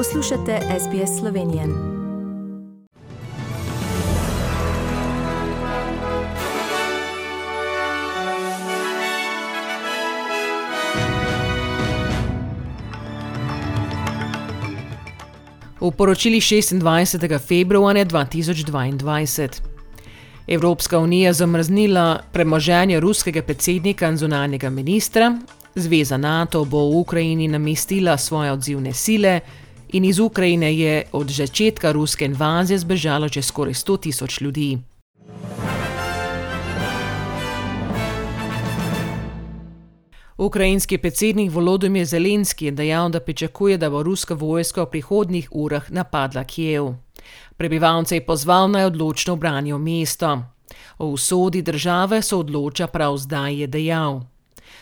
Poslušate SBS Slovenije. V poročili 26. februarja 2022. Evropska unija zamrznila premoženje ruskega predsednika in zunanjega ministra, Zveza NATO bo v Ukrajini namestila svoje odzivne sile in iz Ukrajine je od začetka ruske invazije zbežalo čez skoraj 100 tisoč ljudi. Ukrajinski predsednik Volodymyr Zelenski je dejal, da pričakuje, da bo ruska vojska v prihodnjih urah napadla Kijev. Prebivalce je pozval naj odločno branijo mesto. O usodi države se odloča prav zdaj, je dejal.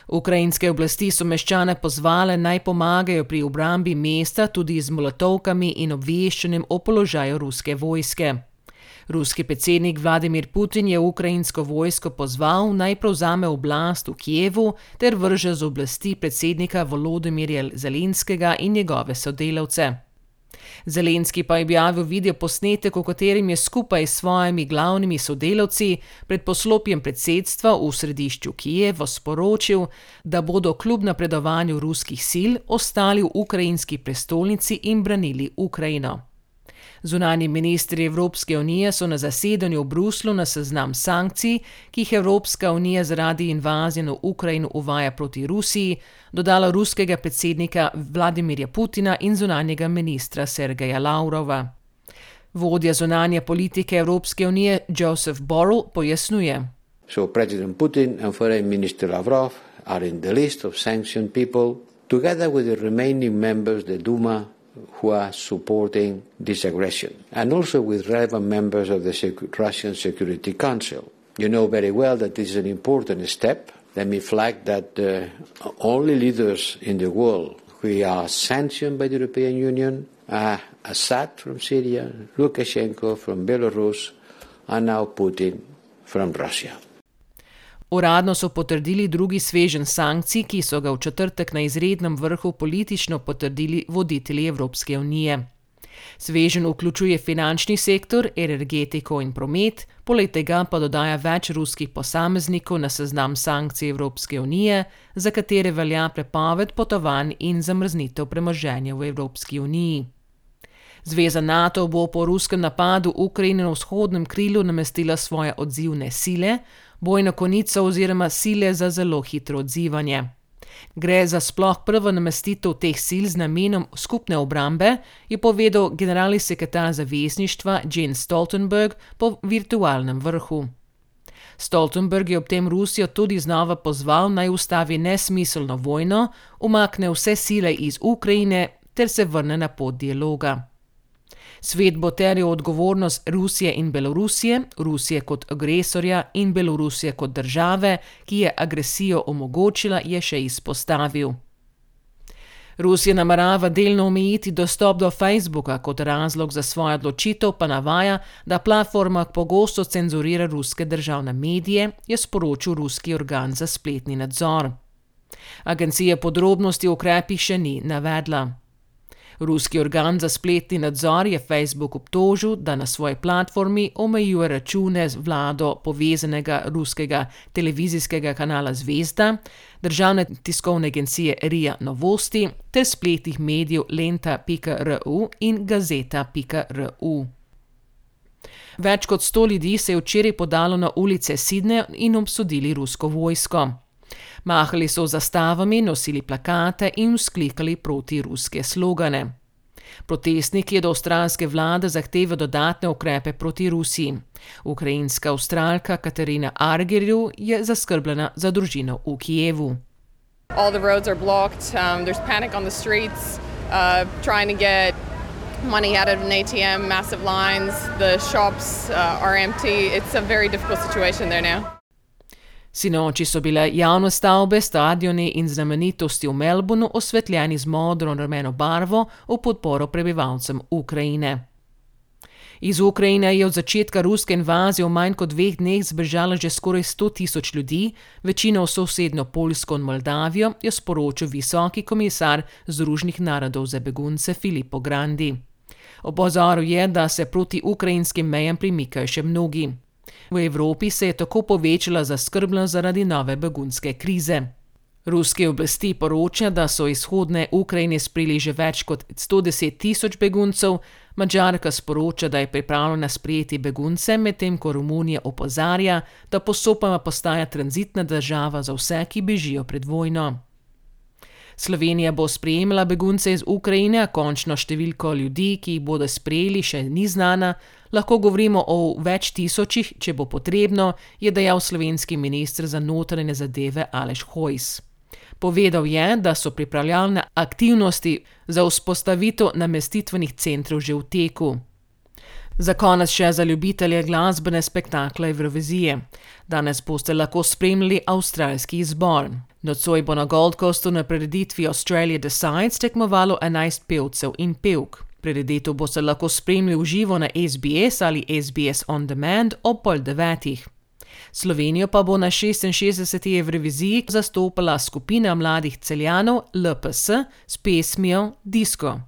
Ukrajinske oblasti so meščane pozvale naj pomagajo pri obrambi mesta tudi z molotovkami in obveščanjem o položaju ruske vojske. Ruski predsednik Vladimir Putin je ukrajinsko vojsko pozval naj prevzame oblast v Kijevu ter vrže z oblasti predsednika Volodomirja Zelenskega in njegove sodelavce. Zelenski pa je objavil video posnetek, v katerem je skupaj s svojimi glavnimi sodelavci pred poslopjem predsedstva v središču Kijeva sporočil, da bodo kljub napredovanju ruskih sil ostali v ukrajinski prestolnici in branili Ukrajino. Zunani ministri Evropske unije so na zasedanju v Bruslu na seznam sankcij, ki jih Evropska unija zaradi invazije na Ukrajino uvaja proti Rusiji, dodala ruskega predsednika Vladimirja Putina in zunanjega ministra Sergeja Lavrova. Vodja zunanje politike Evropske unije Joseph Borrell pojasnjuje. So predsednik Putin in foreign minister Lavrov are in the list of sanctioned people, together with the remaining members of the Duma who are supporting this aggression, and also with relevant members of the Russian Security Council. You know very well that this is an important step. Let me flag that the only leaders in the world who are sanctioned by the European Union are Assad from Syria, Lukashenko from Belarus, and now Putin from Russia. Uradno so potrdili drugi svežen sankcij, ki so ga v četrtek na izrednem vrhu politično potrdili voditelji Evropske unije. Svežen vključuje finančni sektor, energetiko in promet, poleg tega pa dodaja več ruskih posameznikov na seznam sankcij Evropske unije, za katere velja prepoved potovanj in zamrznitev premoženja v Evropski uniji. Zveza NATO bo po ruskem napadu Ukrajine na vzhodnem krilu namestila svoje odzivne sile, bojno konico oziroma sile za zelo hitro odzivanje. Gre za sploh prvo namestitev teh sil z namenom skupne obrambe, je povedal generalni sekretar zavezništva Jens Stoltenberg po virtualnem vrhu. Stoltenberg je ob tem Rusijo tudi znova pozval naj ustavi nesmiselno vojno, umakne vse sile iz Ukrajine ter se vrne na pot dialoga. Svet bo terjal odgovornost Rusije in Belorusije, Rusije kot agresorja in Belorusije kot države, ki je agresijo omogočila, je še izpostavil. Rusija namerava delno omejiti dostop do Facebooka, kot razlog za svojo odločitev pa navaja, da platforma pogosto cenzurira ruske državne medije, je sporočil ruski organ za spletni nadzor. Agencija podrobnosti o ukrepih še ni navedla. Ruski organ za spletni nadzor je Facebook obtožil, da na svoji platformi omejuje račune z vlado povezanega ruskega televizijskega kanala Zvezda, državne tiskovne agencije RIA Novosti ter spletnih medijev Lenta.ru in Gazeta.ru. Več kot sto ljudi se je včeraj podalo na ulice Sidneja in obsodili rusko vojsko. Mahali so zastavami, nosili plakate in vzklikali proti ruske slogane. Protestniki do avstralske vlade zahtevajo dodatne ukrepe proti Rusiji. Ukrajinska avstralka Katarina Argerju je zaskrbljena za družino v Kijevu. All the roads are blocked. Um, there's panic on the streets, uh, trying to get money out of an ATM, massive lines. The shops uh, are empty. It's a very difficult situation there now. Sinoči so bile javne stavbe, stadioni in znamenitosti v Melbournu osvetljeni z modro in rumeno barvo v podporo prebivalcem Ukrajine. Iz Ukrajine je od začetka ruske invazije v manj kot dveh dneh zbežalo že skoraj 100 tisoč ljudi, večino v sosednjo Poljsko in Moldavijo, je sporočil visoki komisar Združenih narodov za begunce Filippo Grandi. Opozoril je, da se proti ukrajinskim mejam premikajo še mnogi. V Evropi se je tako povečala zaskrbljenost zaradi nove begunske krize. Ruske oblasti poročajo, da so iz vzhodne Ukrajine sprejeli že več kot 110 tisoč beguncev, Mačarka sporoča, da je pripravljena sprejeti begunce, medtem ko Romunija opozarja, da postopoma postaja tranzitna država za vse, ki bežijo pred vojno. Slovenija bo sprejemala begunce iz Ukrajine, končno številko ljudi, ki jih bodo sprejeli, še ni znana, lahko govorimo o več tisočih, če bo potrebno, je dejal slovenski ministr za notranje zadeve Aleš Hojs. Povedal je, da so pripravljalne aktivnosti za vzpostavitev namestitvenih centrov že v teku. Za konec še za ljubitelje glasbene spektakle Eurovizije. Danes boste lahko spremljali avstralski izbor. Nocoj bo na Gold Coastu na prireditvi Australia Decides tekmovalo 11 pevcev in pevk. Prireditev boste lahko spremljali v živo na SBS ali SBS On Demand ob pol devetih. Slovenijo pa bo na 66. Euroviziji zastopala skupina mladih celjanov LPS s pesmijo Disco.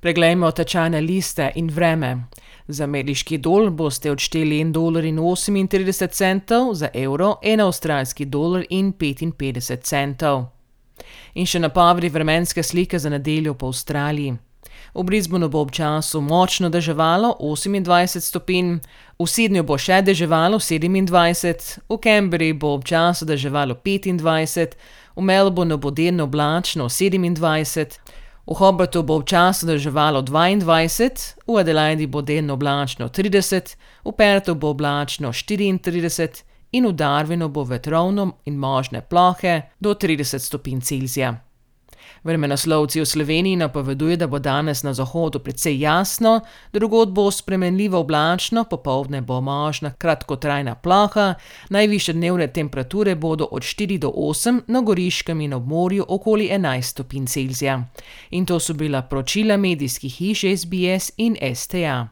Preglejmo tečajne liste in vreme. Za ameriški dol boste odšteli 1,38 centov, za evro 1 avstralski dolar in 55 centov. In še napovedi vremenske slike za nedeljo po Avstraliji. V Brisbonu bo občasno močno deževalo 28 stopinj, v Sydneyju bo še deževalo 27, v Canberri bo občasno deževalo 25, v Melbournu bo delno oblačno 27, v Hobartu bo občasno deževalo 22, v Adelaidi bo delno oblačno 30, v Pertu bo oblačno 34 in v Darwinu bo vetrovno in možne plohe do 30 stopinj Celzija. Vremenoslovci v Sloveniji napovedujejo, da bo danes na zahodu precej jasno, drugod bo spremenljivo oblačno, popovdne bo možna kratkotrajna ploha, najviše dnevne temperature bodo od 4 do 8, na goriškem in ob morju okoli 11 stopinj Celzija. In to so bila poročila medijskih hiš SBS in STA.